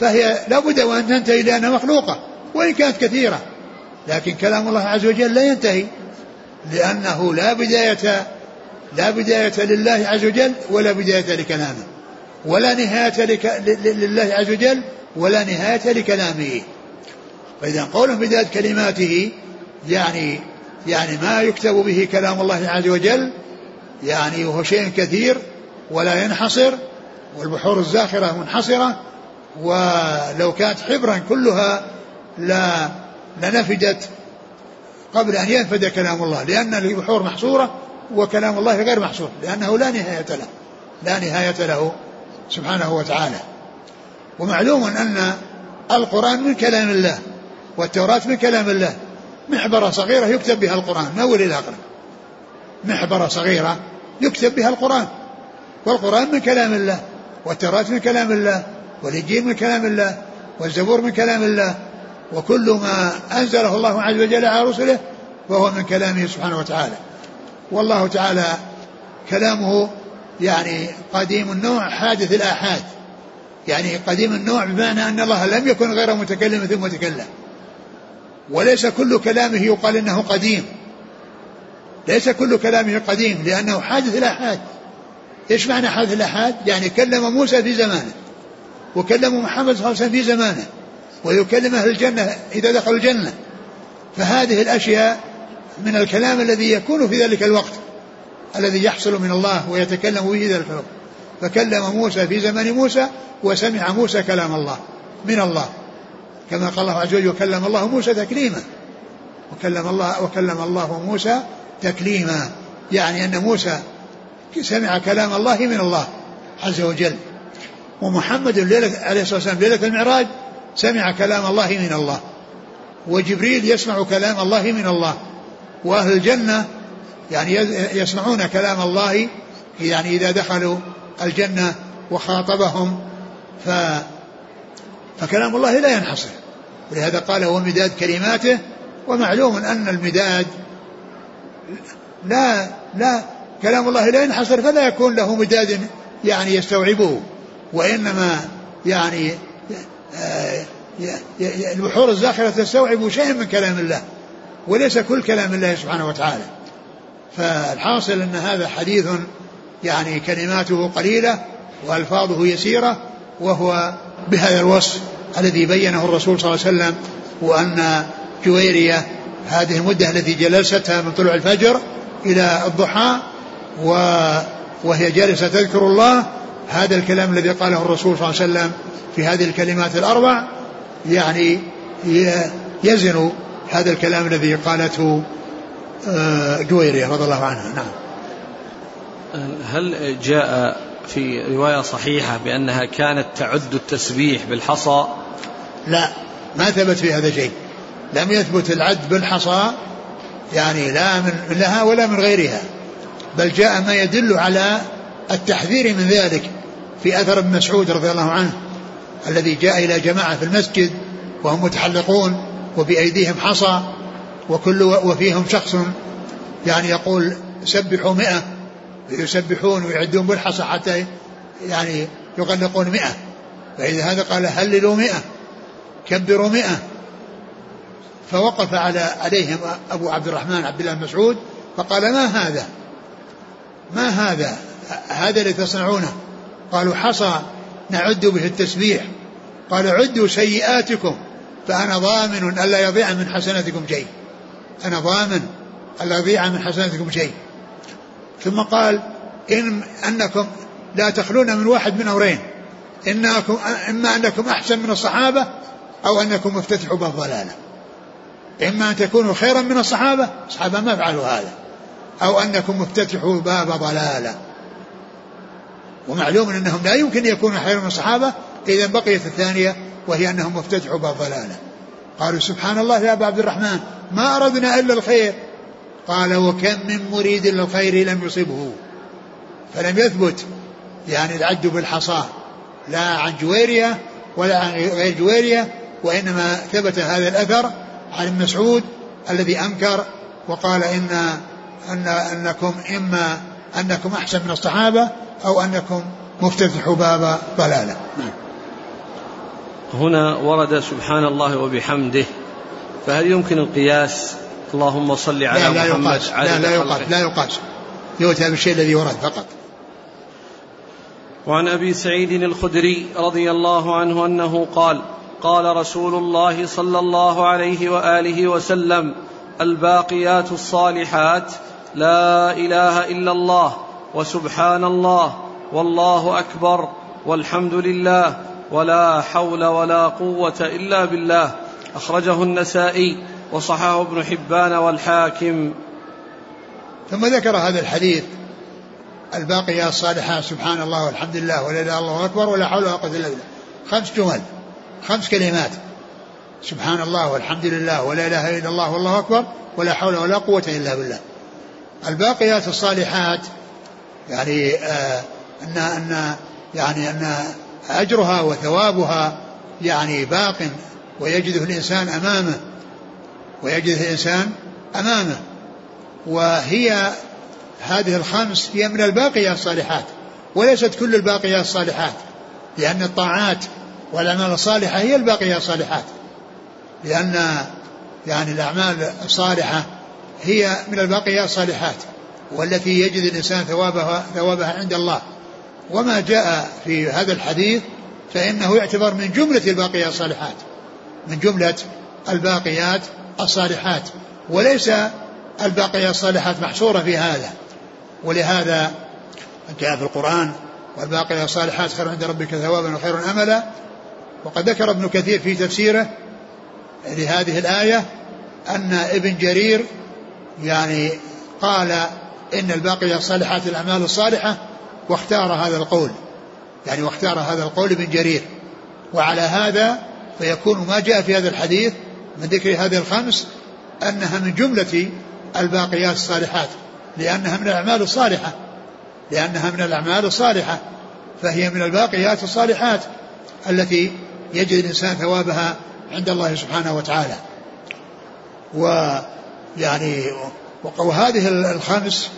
فهي لابد وأن تنتهي لأنها مخلوقة وإن كانت كثيرة. لكن كلام الله عز وجل لا ينتهي لأنه لا بداية لا بداية لله عز وجل ولا بداية لكلامه. ولا نهاية لك لله عز وجل ولا نهاية لكلامه. فإذا قوله بداية كلماته يعني يعني ما يكتب به كلام الله عز وجل يعني وهو شيء كثير ولا ينحصر والبحور الزاخرة منحصرة ولو كانت حبرا كلها لا لنفدت قبل أن ينفد كلام الله لأن البحور محصورة وكلام الله غير محصور لأنه لا نهاية له لا نهاية له. سبحانه وتعالى. ومعلوم أن القرآن من كلام الله والتوراة من كلام الله. محبرة صغيرة يكتب بها القرآن من أول إلى آخره. محبرة صغيرة يكتب بها القرآن. والقرآن من كلام الله والتوراة من كلام الله والإنجيل من كلام الله والزبور من كلام الله. وكل ما أنزله الله عز وجل على رسله فهو من كلامه سبحانه وتعالى. والله تعالى كلامه يعني قديم النوع حادث الآحاد. يعني قديم النوع بمعنى أن الله لم يكن غير متكلم ثم تكلم. وليس كل كلامه يقال إنه قديم. ليس كل كلامه قديم لأنه حادث الآحاد. إيش معنى حادث الآحاد؟ يعني كلم موسى في زمانه وكلم محمد صلى الله عليه وسلم في زمانه ويكلم أهل الجنة إذا دخلوا الجنة. فهذه الأشياء من الكلام الذي يكون في ذلك الوقت. الذي يحصل من الله ويتكلم به ذلك الوقت فكلم موسى في زمن موسى وسمع موسى كلام الله من الله. كما قال الله عز وجل وكلم الله موسى تكليما. وكلم الله وكلم الله موسى تكليما. يعني أن موسى سمع كلام الله من الله عز وجل. ومحمد عليه الصلاة والسلام ليلة المعراج سمع كلام الله من الله. وجبريل يسمع كلام الله من الله. وأهل الجنة يعني يسمعون كلام الله يعني إذا دخلوا الجنة وخاطبهم ف فكلام الله لا ينحصر. ولهذا قال هو مداد كلماته ومعلوم أن المداد لا لا كلام الله لا ينحصر فلا يكون له مداد يعني يستوعبه وإنما يعني آه، البحور الزاخرة تستوعب شيئا من كلام الله وليس كل كلام الله سبحانه وتعالى. فالحاصل أن هذا حديث يعني كلماته قليلة وألفاظه يسيرة وهو بهذا الوصف الذي بينه الرسول صلى الله عليه وسلم وأن جويرية هذه المدة التي جلستها من طلوع الفجر إلى الضحى و وهي جالسة تذكر الله هذا الكلام الذي قاله الرسول صلى الله عليه وسلم في هذه الكلمات الأربع يعني يزن هذا الكلام الذي قالته جويرية رضي الله عنها. نعم. هل جاء في رواية صحيحة بأنها كانت تعد التسبيح بالحصى؟ لا ما ثبت في هذا شيء. لم يثبت العد بالحصى يعني لا من لها ولا من غيرها. بل جاء ما يدل على التحذير من ذلك في أثر ابن مسعود رضي الله عنه الذي جاء إلى جماعة في المسجد وهم متحلقون وبأيديهم حصى. وكل وفيهم شخص يعني يقول سبحوا مئة يسبحون ويعدون بالحصى حتى يعني يغلقون مئة. فإذا هذا قال هللوا مئة كبروا مئة. فوقف على عليهم أبو عبد الرحمن عبد الله مسعود فقال ما هذا؟ ما هذا؟ هذا اللي تصنعونه. قالوا حصى نعد به التسبيح. قال عدوا سيئاتكم فأنا ضامن ألا يضيع من حسناتكم شيء. أنا ضامن ألا يضيع من حسناتكم شيء. ثم قال إن أنكم لا تخلون من واحد من أمرين. إنكم إما أنكم أحسن من الصحابة أو أنكم مفتتحوا باب ضلالة إما أن تكونوا خيرا من الصحابة الصحابة ما فعلوا هذا. أو أنكم مفتتحوا باب ضلالة. ومعلوم أنهم لا يمكن يكونوا خيرا من الصحابة إذا بقيت الثانية وهي أنهم مفتتحوا باب ضلالة. قالوا سبحان الله يا أبا عبد الرحمن ما أردنا إلا الخير. قال وكم من مريد للخير لم يصبه. فلم يثبت يعني العد بالحصى لا عن جويرية ولا عن غير جويرية وإنما ثبت هذا الأثر عن ابن مسعود الذي أنكر وقال إن أن أنكم إما أنكم أحسن من الصحابة أو أنكم مفتتحوا باب ضلالة. هنا ورد سبحان الله وبحمده فهل يمكن القياس؟ اللهم صل على لا لا محمد يقاس. لا لا يقاس لا يقاس. يؤتى بالشيء الذي ورد فقط. وعن أبي سعيد الخدري رضي الله عنه أنه قال قال رسول الله صلى الله عليه وآله وسلم الباقيات الصالحات لا إله إلا الله وسبحان الله والله أكبر والحمد لله ولا حول ولا قوة إلا بالله. أخرجه النسائي وصححه ابن حبان والحاكم. ثم ذكر هذا الحديث. الباقيات الصالحات سبحان الله والحمد لله ولا إلا الله أكبر ولا حول ولا قوة إلا بالله. خمس جمل خمس كلمات. سبحان الله والحمد لله ولا إله إلا الله والله أكبر ولا حول ولا قوة إلا بالله. الباقيات الصالحات يعني آه أن أن يعني أن أجرها وثوابها يعني باق ويجده الإنسان أمامه ويجده الإنسان أمامه. وهي هذه الخمس هي من الباقيات الصالحات وليست كل الباقيات الصالحات لأن الطاعات والأعمال الصالحة هي الباقيات الصالحات. لأن يعني الأعمال الصالحة هي من الباقيات الصالحات والتي يجد الإنسان ثوابها ثوابها عند الله. وما جاء في هذا الحديث فإنه يعتبر من جملة الباقيات الصالحات من جملة الباقيات الصالحات. وليس الباقيات الصالحات محصورة في هذا. ولهذا جاء في القرآن والباقيات الصالحات خير عند ربك ثوابا وخير أملا. وقد ذكر ابن كثير في تفسيره لهذه الآية أن ابن جرير يعني قال إن الباقيات الصالحات الأعمال الصالحة واختار هذا القول. يعني واختار هذا القول ابن جرير. وعلى هذا فيكون ما جاء في هذا الحديث من ذكر هذه الخمس أنها من جملة الباقيات الصالحات لأنها من الأعمال الصالحة. لأنها من الأعمال الصالحة. فهي من الباقيات الصالحات التي يجد الإنسان ثوابها عند الله سبحانه وتعالى. ويعني وهذه الخمس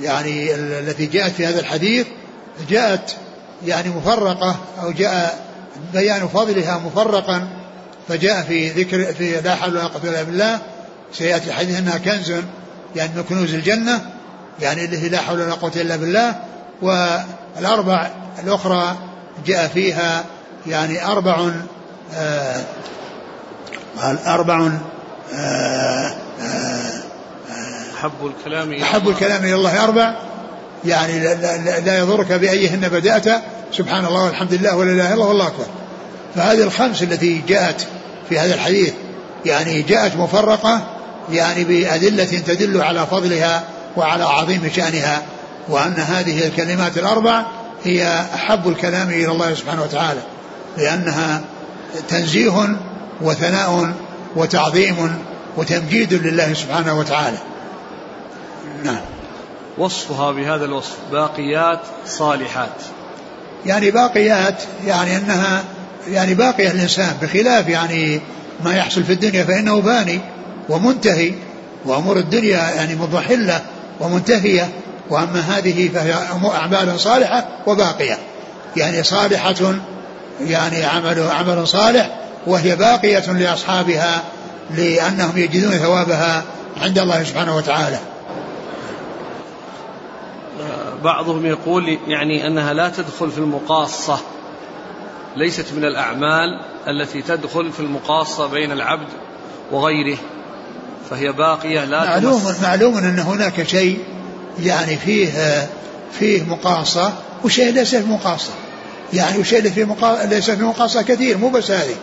يعني التي جاءت في هذا الحديث جاءت يعني مفرقة أو جاء بيان فضلها مفرقا فجاء في ذكر في لا حول ولا قوة إلا بالله سيأتي الحديث أنها كنز يعني من كنوز الجنة يعني التي لا حول ولا قوة إلا بالله. والأربع الأخرى جاء فيها يعني أربع آه أربع آه آه أحب الكلام إلى أحب الكلام إلى الله أربع. يعني لا, لا, لا يضرك بأيهن بدأت. سبحان الله والحمد لله ولا إله إلا الله والله أكبر. فهذه الخمس التي جاءت في هذا الحديث يعني جاءت مفرقة يعني بأدلة تدل على فضلها وعلى عظيم شأنها وأن هذه الكلمات الأربع هي أحب الكلام إلى الله سبحانه وتعالى. لأنها تنزيه وثناء وتعظيم وتمجيد لله سبحانه وتعالى. نعم. وصفها بهذا الوصف باقيات صالحات. يعني باقيات يعني أنها يعني باقية الإنسان بخلاف يعني ما يحصل في الدنيا فإنه باني ومنتهي وأمور الدنيا يعني مضحلة ومنتهية وأما هذه فهي أعمال صالحة وباقية. يعني صالحة يعني عمل عمل صالح وهي باقية لأصحابها لأنهم يجدون ثوابها عند الله سبحانه وتعالى. بعضهم يقول يعني أنها لا تدخل في المقاصة ليست من الأعمال التي تدخل في المقاصة بين العبد وغيره فهي باقية لا معلوم معلوم أن هناك شيء يعني فيه فيه مقاصة وشيء ليس في مقاصة. يعني وشيء في مقاصة ليس في مقاصة كثير مو بس هذه.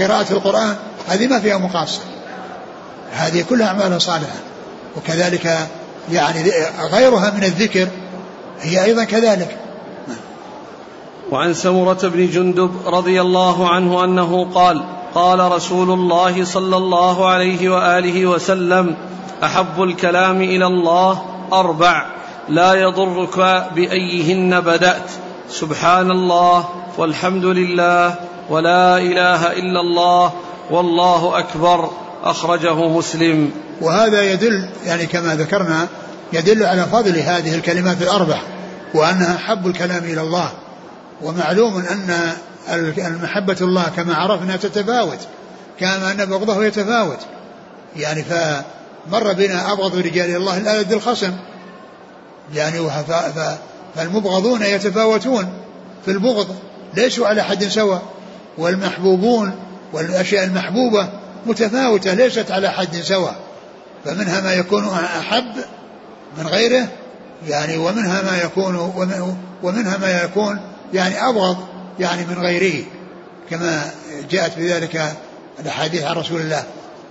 قراءة القرآن هذه ما فيها مقاصة. هذه كلها أعمال صالحة. وكذلك يعني غيرها من الذكر هي أيضا كذلك. وعن سمرة بن جندب رضي الله عنه أنه قال قال رسول الله صلى الله عليه وآله وسلم أحب الكلام إلى الله أربع لا يضرك بأيهن بدأت سبحان الله والحمد لله ولا إله إلا الله والله أكبر أخرجه مسلم. وهذا يدل يعني كما ذكرنا يدل على فضل هذه الكلمات الأربع وأنها حب الكلام إلى الله ومعلوم أن المحبة الله كما عرفنا تتفاوت كما أن بغضه يتفاوت. يعني فمر بنا أبغض رجال الله الآلد الخصم. يعني فالمبغضون يتفاوتون في البغض ليسوا على حد سواء. والمحبوبون والأشياء المحبوبة متفاوتة ليست على حد سواء. فمنها ما يكون أحب من غيره يعني ومنها ما يكون ومنها ما يكون يعني أبغض يعني من غيره كما جاءت بذلك الأحاديث عن رسول الله.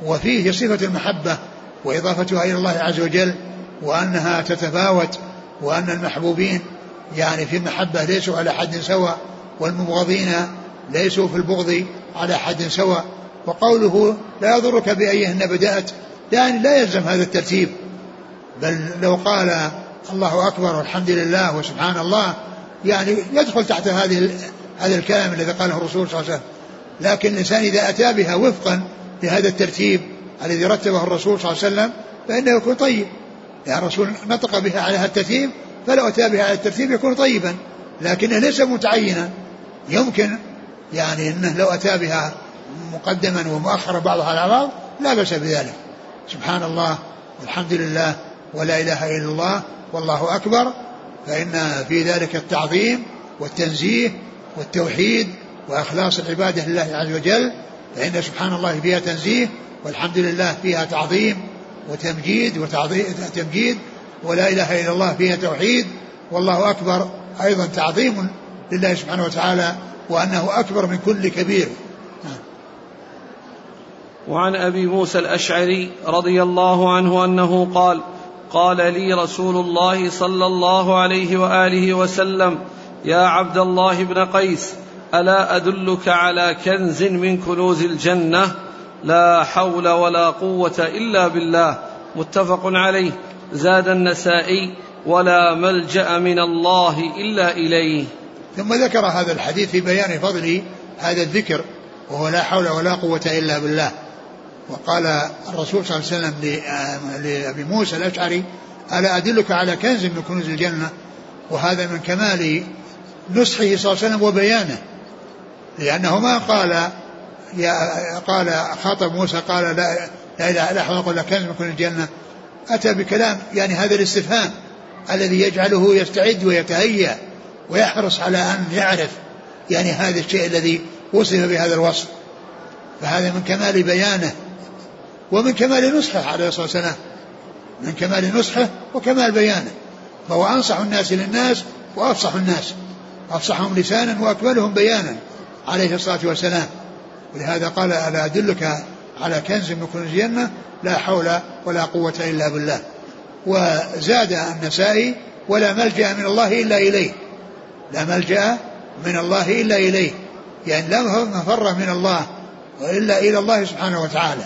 وفيه صفة المحبة وإضافتها إلى الله عز وجل وأنها تتفاوت وأن المحبوبين يعني في المحبة ليسوا على حد سواء والمبغضين ليسوا في البغض على حد سواء. وقوله لا يضرك بأيهن بدأت يعني لا يلزم هذا الترتيب. بل لو قال الله أكبر والحمد لله وسبحان الله يعني يدخل تحت هذه هذا الكلام الذي قاله الرسول صلى الله عليه وسلم. لكن الإنسان إذا أتى بها وفقا لهذا الترتيب الذي رتبه الرسول صلى الله عليه وسلم فإنه يكون طيب. يعني الرسول نطق بها على هذا الترتيب فلو أتى بها على الترتيب يكون طيبا لكنه ليس متعينا. يمكن يعني أنه لو أتى بها مقدما ومؤخرا بعضها على بعض لا بأس بذلك. سبحان الله والحمد لله. ولا إله إلا الله والله أكبر. فإن في ذلك التعظيم والتنزيه والتوحيد وإخلاص العبادة لله عز وجل فإن سبحان الله فيها تنزيه والحمد لله فيها تعظيم وتمجيد وتعظيم تمجيد ولا إله إلا الله فيها توحيد والله أكبر. أيضا تعظيم لله سبحانه وتعالى وأنه أكبر من كل كبير. وعن أبي موسى الأشعري رضي الله عنه أنه قال قال لي رسول الله صلى الله عليه وآله وسلم يا عبد الله بن قيس ألا أدلك على كنز من كنوز الجنة؟ لا حول ولا قوة إلا بالله. متفق عليه. زاد النسائي ولا ملجأ من الله إلا إليه. ثم ذكر هذا الحديث في بيان فضل هذا الذكر وهو لا حول ولا قوة إلا بالله. وقال الرسول صلى الله عليه وسلم لأبي موسى الأشعري ألا أدلك على كنز من كنوز الجنة؟ وهذا من كمال نصحه صلى الله عليه وسلم وبيانه. لأنه ما قال يا قال خاطب موسى قال لا لا إله إلا الله ولا كنز من كنوز الجنة. أتى بكلام يعني هذا الاستفهام الذي يجعله يستعد ويتهيأ ويحرص على أن يعرف يعني هذا الشيء الذي وصف بهذا الوصف. فهذا من كمال بيانه. ومن كمال نصحه عليه الصلاة والسلام. من كمال نصحه وكمال بيانه. فهو أنصح الناس للناس وأفصح الناس. أفصحهم لسانا وأكملهم بيانا عليه الصلاة والسلام. ولهذا قال ألا أدلك على كنز من كنوز الجنة؟ لا حول ولا قوة إلا بالله. وزاد النسائي ولا ملجأ من الله إلا إليه. لا ملجأ من الله إلا إليه. يعني لا مفر من الله وإلا إلى الله سبحانه وتعالى.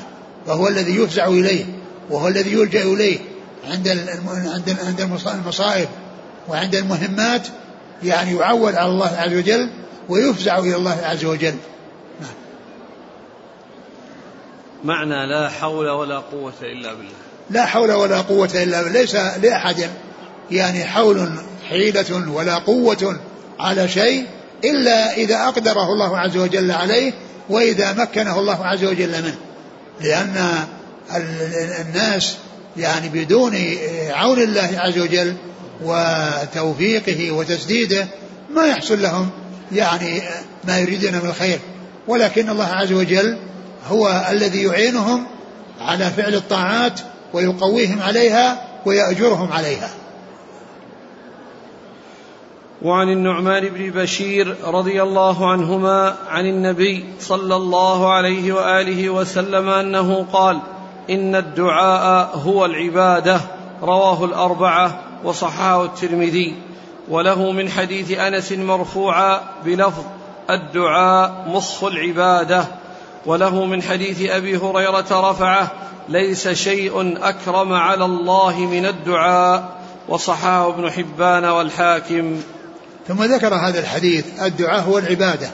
وهو الذي يفزع إليه وهو الذي يلجأ إليه عند عند عند المصائب وعند المهمات يعني يعول على الله عز وجل ويفزع إلى الله عز وجل. نعم. معنى لا حول ولا قوة إلا بالله. لا حول ولا قوة إلا بالله. ليس لأحد يعني حول حيلة ولا قوة على شيء إلا إذا أقدره الله عز وجل عليه وإذا مكنه الله عز وجل منه. لأن الناس يعني بدون عون الله عز وجل وتوفيقه وتسديده ما يحصل لهم يعني ما يريدون من الخير. ولكن الله عز وجل هو الذي يعينهم على فعل الطاعات ويقويهم عليها ويأجرهم عليها. وعن النعمان بن بشير رضي الله عنهما عن النبي صلى الله عليه وآله وسلم أنه قال إن الدعاء هو العبادة. رواه الأربعة وصححه الترمذي. وله من حديث أنس مرفوعا بلفظ الدعاء مخ العبادة. وله من حديث أبي هريرة رفعه ليس شيء أكرم على الله من الدعاء. وصححه ابن حبان والحاكم. ثم ذكر هذا الحديث الدعاء هو العبادة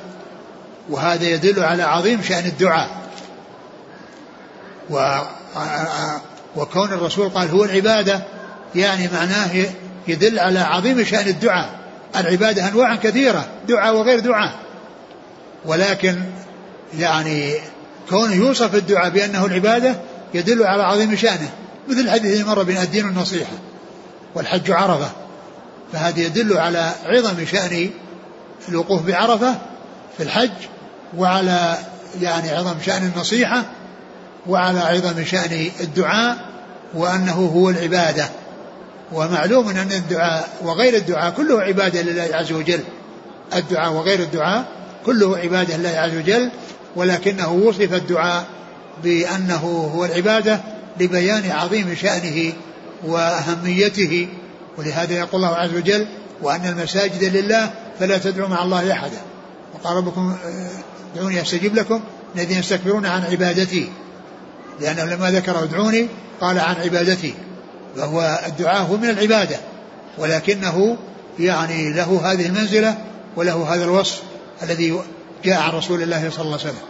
وهذا يدل على عظيم شأن الدعاء. وكون الرسول قال هو العبادة يعني معناه يدل على عظيم شأن الدعاء. العبادة أنواع كثيرة دعاء وغير دعاء. ولكن يعني كون يوصف الدعاء بأنه العبادة يدل على عظيم شأنه مثل الحديث اللي مر بين الدين النصيحة والحج عرفة. فهذا يدل على عظم شأن الوقوف بعرفة في الحج وعلى يعني عظم شأن النصيحة وعلى عظم شأن الدعاء وأنه هو العبادة. ومعلوم أن الدعاء وغير الدعاء كله عبادة لله عز وجل. الدعاء وغير الدعاء كله عبادة لله عز وجل ولكنه وصف الدعاء بأنه هو العبادة لبيان عظيم شأنه وأهميته ولهذا يقول الله عز وجل وأن المساجد لله فلا تدعوا مع الله أحدا. وقال ربكم ادعوني أستجب لكم. الذين يستكبرون عن عبادتي لأنه لما ذكر ادعوني قال عن عبادتي فهو الدعاء هو من العبادة ولكنه يعني له هذه المنزلة وله هذا الوصف الذي جاء عن رسول الله صلى الله عليه وسلم.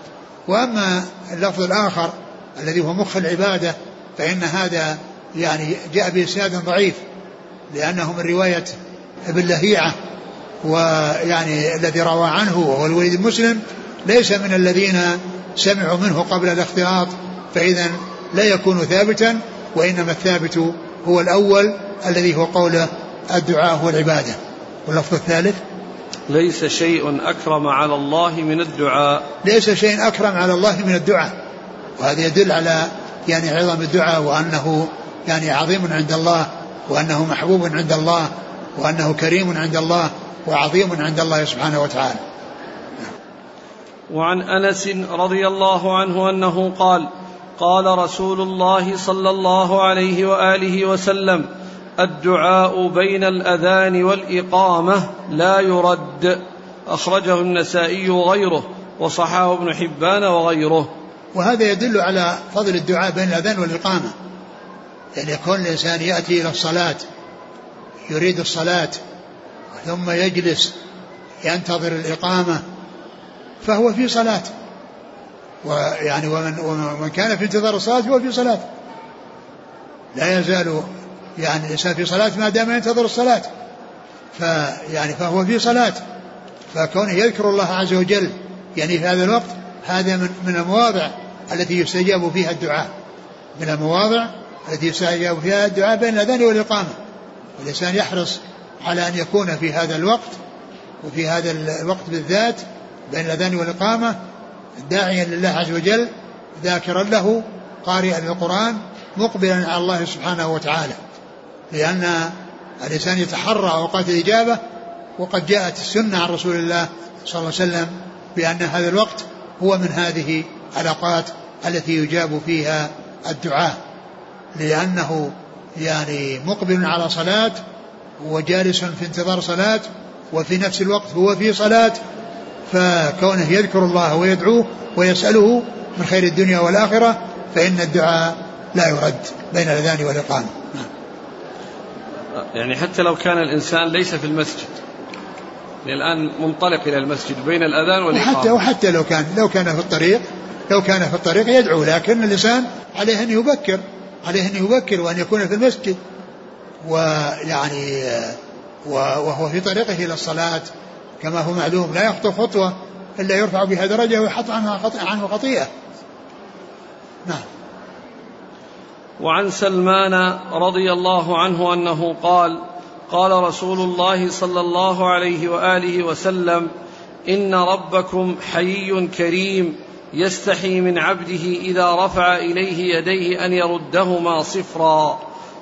وأما اللفظ الآخر الذي هو مخ العبادة فإن هذا يعني جاء بإسناد ضعيف لأنه من رواية ابن لهيعة ويعني الذي روى عنه وهو الوليد المسلم ليس من الذين سمعوا منه قبل الاختلاط فإذا لا يكون ثابتا وإنما الثابت هو الأول الذي هو قوله الدعاء هو العبادة. واللفظ الثالث؟ ليس شيء أكرم على الله من الدعاء. ليس شيء أكرم على الله من الدعاء. وهذا يدل على يعني عظم الدعاء وأنه يعني عظيم عند الله وأنه محبوب عند الله وأنه كريم عند الله وعظيم عند الله سبحانه وتعالى. وعن أنس رضي الله عنه أنه قال قال رسول الله صلى الله عليه وآله وسلم الدعاء بين الأذان والإقامة لا يرد. أخرجه النسائي وغيره وصححه ابن حبان وغيره. وهذا يدل على فضل الدعاء بين الأذان والإقامة. يعني يكون الإنسان يأتي إلى الصلاة يريد الصلاة ثم يجلس ينتظر الإقامة فهو في صلاة. ويعني ومن, ومن كان في انتظار الصلاة فهو في صلاة. لا يزال يعني الإنسان في صلاة ما دام ينتظر الصلاة. فيعني فهو في صلاة. فكونه يذكر الله عز وجل يعني في هذا الوقت هذا من من المواضع التي يستجاب فيها الدعاء. من المواضع التي يستجاب فيها الدعاء بين الأذان والإقامة. الإنسان يحرص على أن يكون في هذا الوقت وفي هذا الوقت بالذات بين الأذان والإقامة داعيا لله عز وجل ذاكرا له قارئا للقرآن مقبلا على الله سبحانه وتعالى. لأن الإنسان يتحرى أوقات الإجابة وقد جاءت السنة عن رسول الله صلى الله عليه وسلم بأن هذا الوقت هو من هذه الأوقات التي يجاب فيها الدعاء. لأنه يعني مقبل على صلاة وجالس في انتظار صلاة وفي نفس الوقت هو في صلاة فكونه يذكر الله ويدعوه ويسأله من خير الدنيا والآخرة فإن الدعاء لا يرد بين الأذان والإقامة. نعم. يعني حتى لو كان الإنسان ليس في المسجد الآن منطلق إلى المسجد بين الأذان والإقامة. وحتى وحتى لو كان لو كان في الطريق لو كان في الطريق يدعو لكن الإنسان عليه أن يبكر. عليه أن يبكر وأن يكون في المسجد. ويعني وهو في طريقه إلى الصلاة. كما هو معلوم لا يخطو خطوة إلا يرفع بها درجة ويحط عنها عنه خطيئة نعم. وعن سلمان رضي الله عنه أنه قال قال رسول الله صلى الله عليه وآله وسلم إن ربكم حيي كريم. يستحي من عبده إذا رفع إليه يديه أن يردهما صفرا.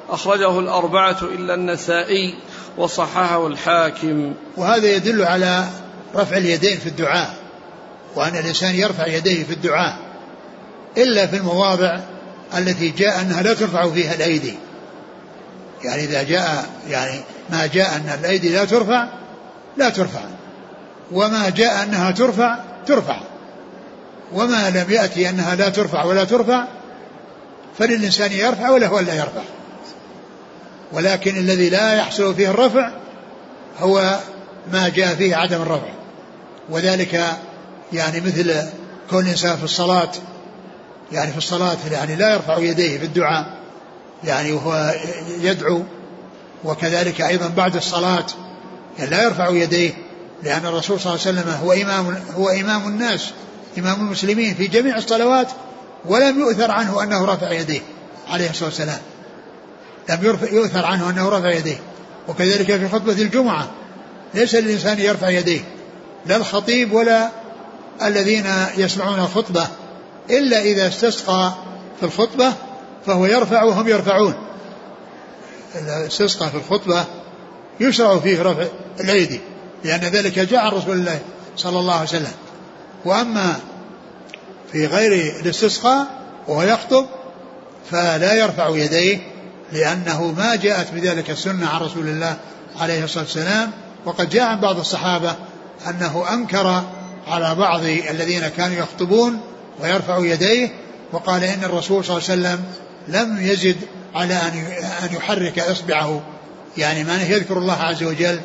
أخرجه الأربعة إلا النسائي وصححه الحاكم. وهذا يدل على رفع اليدين في الدعاء وأن الإنسان يرفع يديه في الدعاء إلا في المواضع التي جاء أنها لا ترفع فيها الأيدي. يعني إذا جاء يعني ما جاء أن الأيدي لا ترفع لا ترفع. وما جاء أنها ترفع ترفع. وما لم يأتي أنها لا ترفع ولا ترفع فللإنسان يرفع وله ألا يرفع. ولكن الذي لا يحصل فيه الرفع هو ما جاء فيه عدم الرفع. وذلك يعني مثل كون الإنسان في الصلاة يعني في الصلاة يعني لا يرفع يديه في الدعاء يعني وهو يدعو. وكذلك أيضا بعد الصلاة يعني لا يرفع يديه لأن الرسول صلى الله عليه وسلم هو إمام هو إمام الناس. إمام المسلمين في جميع الصلوات ولم يؤثر عنه أنه رفع يديه عليه الصلاة والسلام. لم يؤثر عنه أنه رفع يديه. وكذلك في خطبة الجمعة ليس للإنسان يرفع يديه. لا الخطيب ولا الذين يسمعون الخطبة. إلا إذا استسقى في الخطبة فهو يرفع وهم يرفعون. إذا استسقى في الخطبة يشرع فيه رفع الأيدي. لأن ذلك جاء عن رسول الله صلى الله عليه وسلم. وأما في غير الاستسقاء وهو يخطب فلا يرفع يديه لأنه ما جاءت بذلك السنة عن رسول الله عليه الصلاة والسلام. وقد جاء عن بعض الصحابة أنه أنكر على بعض الذين كانوا يخطبون ويرفع يديه وقال إن الرسول صلى الله عليه وسلم لم يزد على أن يحرك إصبعه. يعني ما يذكر الله عز وجل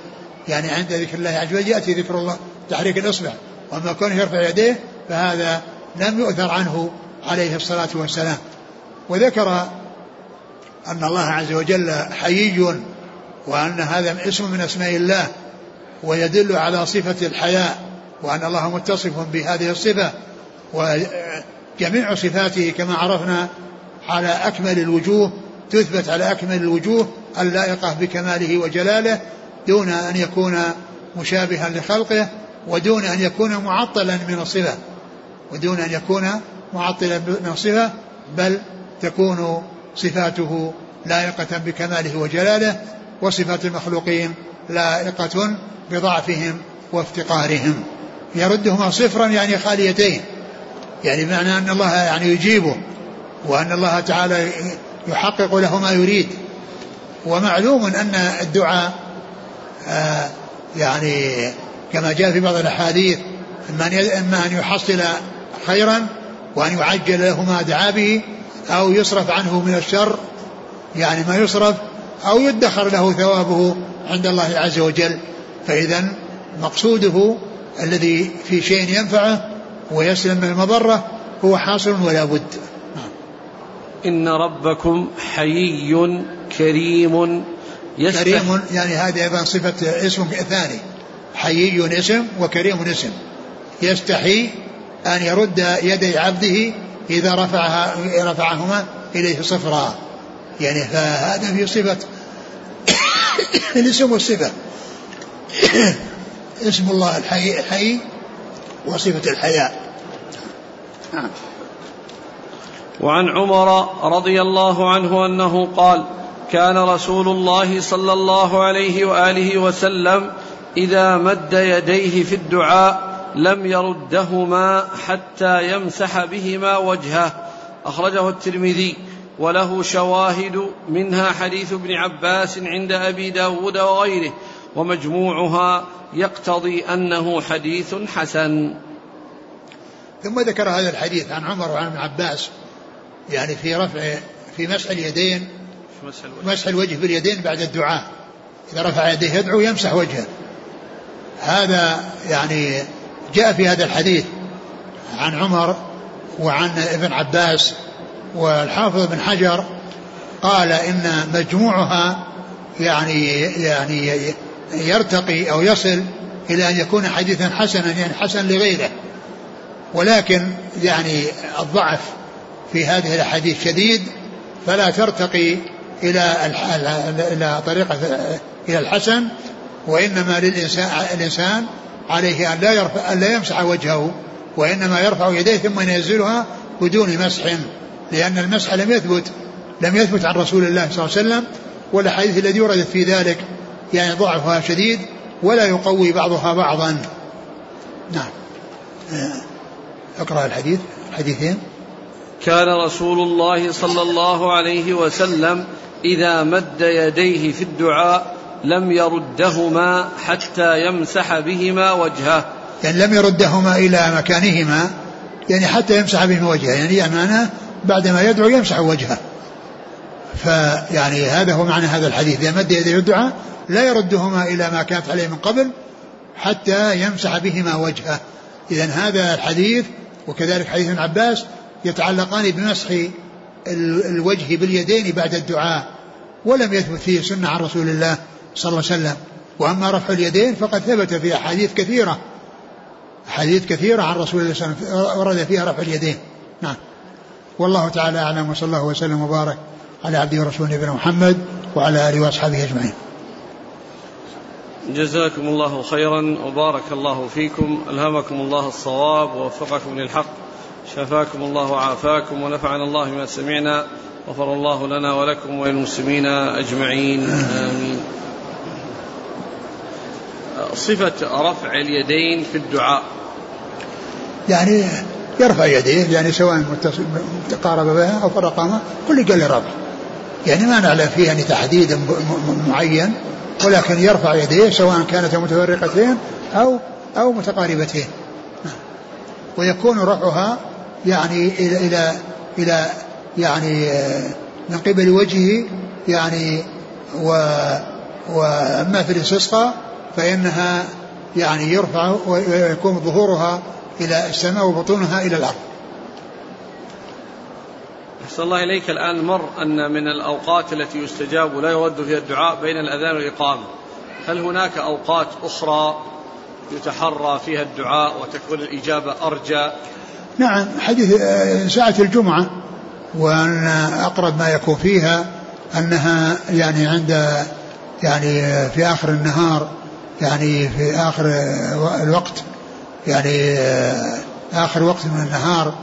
يعني عند ذكر الله عز وجل يأتي ذكر الله تحريك الإصبع. وأما كونه يرفع يديه فهذا لم يؤثر عنه عليه الصلاة والسلام. وذكر أن الله عز وجل حيي وأن هذا اسم من أسماء الله ويدل على صفة الحياء وأن الله متصف بهذه الصفة وجميع صفاته كما عرفنا على أكمل الوجوه تثبت على أكمل الوجوه اللائقة بكماله وجلاله دون أن يكون مشابها لخلقه. ودون أن يكون معطلا من الصفة ودون أن يكون معطلا من الصفة بل تكون صفاته لائقة بكماله وجلاله وصفات المخلوقين لائقة بضعفهم وافتقارهم. يردهما صفرا يعني خاليتين. يعني معنى أن الله يعني يجيبه وأن الله تعالى يحقق له ما يريد. ومعلوم أن الدعاء آه يعني كما جاء في بعض الأحاديث إما أن يحصل خيرا وأن يعجل له ما دعا به أو يصرف عنه من الشر يعني ما يصرف أو يدخر له ثوابه عند الله عز وجل. فإذا مقصوده الذي في شيء ينفعه ويسلم من المضرة هو حاصل ولا بد. إن ربكم حيي كريم يستح... كريم يعني هذه أيضا صفة اسم ثاني. حيي اسم وكريم اسم. يستحي أن يرد يدي عبده إذا رفعها رفعهما إليه صفرا. يعني فهذا في صفة الاسم والصفة. اسم الله الحي حي وصفة الحياء نعم. وعن عمر رضي الله عنه أنه قال كان رسول الله صلى الله عليه وآله وسلم إذا مد يديه في الدعاء لم يردهما حتى يمسح بهما وجهه. أخرجه الترمذي. وله شواهد منها حديث ابن عباس عند أبي داود وغيره ومجموعها يقتضي أنه حديث حسن. ثم ذكر هذا الحديث عن عمر وعن ابن عباس يعني في رفع في مسح اليدين مسح الوجه, مسح الوجه باليدين بعد الدعاء. إذا رفع يديه يدعو يمسح وجهه. هذا يعني جاء في هذا الحديث عن عمر وعن ابن عباس والحافظ بن حجر قال إن مجموعها يعني يعني يرتقي أو يصل إلى أن يكون حديثا حسنا يعني حسن لغيره. ولكن يعني الضعف في هذه الأحاديث شديد فلا ترتقي إلى إلى طريقه إلى الحسن. وإنما للانسان الإنسان عليه أن لا يرفع أن لا يمسح وجهه وإنما يرفع يديه ثم ينزلها بدون مسح لأن المسح لم يثبت لم يثبت عن رسول الله صلى الله عليه وسلم والأحاديث التي وردت في ذلك يعني ضعفها شديد ولا يقوي بعضها بعضا. نعم. أقرأ الحديث الحديثين. كان رسول الله صلى الله عليه وسلم إذا مد يديه في الدعاء لم يردهما حتى يمسح بهما وجهه. يعني لم يردهما إلى مكانهما يعني حتى يمسح بهما وجهه يعني أمانة بعدما يدعو يمسح وجهه. فيعني هذا هو معنى هذا الحديث إذا مد يديه الدعاء لا يردهما إلى ما كانت عليه من قبل حتى يمسح بهما وجهه. اذا هذا الحديث وكذلك حديث ابن عباس يتعلقان بمسح الوجه باليدين بعد الدعاء ولم يثبت فيه سنة عن رسول الله صلى الله عليه وسلم. وأما رفع اليدين فقد ثبت في أحاديث كثيرة أحاديث كثيرة عن رسول الله صلى الله عليه وسلم ورد فيها رفع اليدين. نعم. والله تعالى أعلم وصلى الله وسلم وبارك على عبده ورسوله نبينا محمد وعلى آله وأصحابه أجمعين. جزاكم الله خيرا وبارك الله فيكم. ألهمكم الله الصواب ووفقكم للحق شفاكم الله وعافاكم ونفعنا الله بما سمعنا غفر الله لنا ولكم وللمسلمين أجمعين. آمين. صفة رفع اليدين في الدعاء. يعني يرفع يديه يعني سواء تقارب بها أو فرقهما كل قال رفع. يعني ما نعلم فيه يعني تحديد معين ولكن يرفع يديه سواء كانت متفرقتين أو أو متقاربتين. ويكون رفعها يعني إلى إلى إلى يعني من قبل وجهه يعني و وأما في الاستسقاء فإنها يعني يرفع ويكون ظهورها إلى السماء وبطونها إلى الأرض. أحسن الله إليك الآن مر أن من الأوقات التي يستجاب ولا يرد فيها الدعاء بين الأذان والإقامة. هل هناك أوقات أخرى يتحرى فيها الدعاء وتكون الإجابة أرجى؟ نعم حديث آه، ساعة الجمعة وأن أقرب ما يكون فيها أنها يعني عند يعني في آخر النهار يعني في آخر الوقت يعني آخر وقت من النهار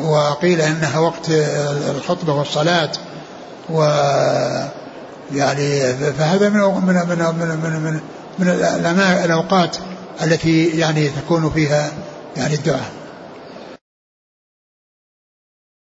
وقيل إنها وقت الخطبة والصلاة و يعني فهذا من من من من من, من, الأوقات التي يعني تكون فيها يعني الدعاء.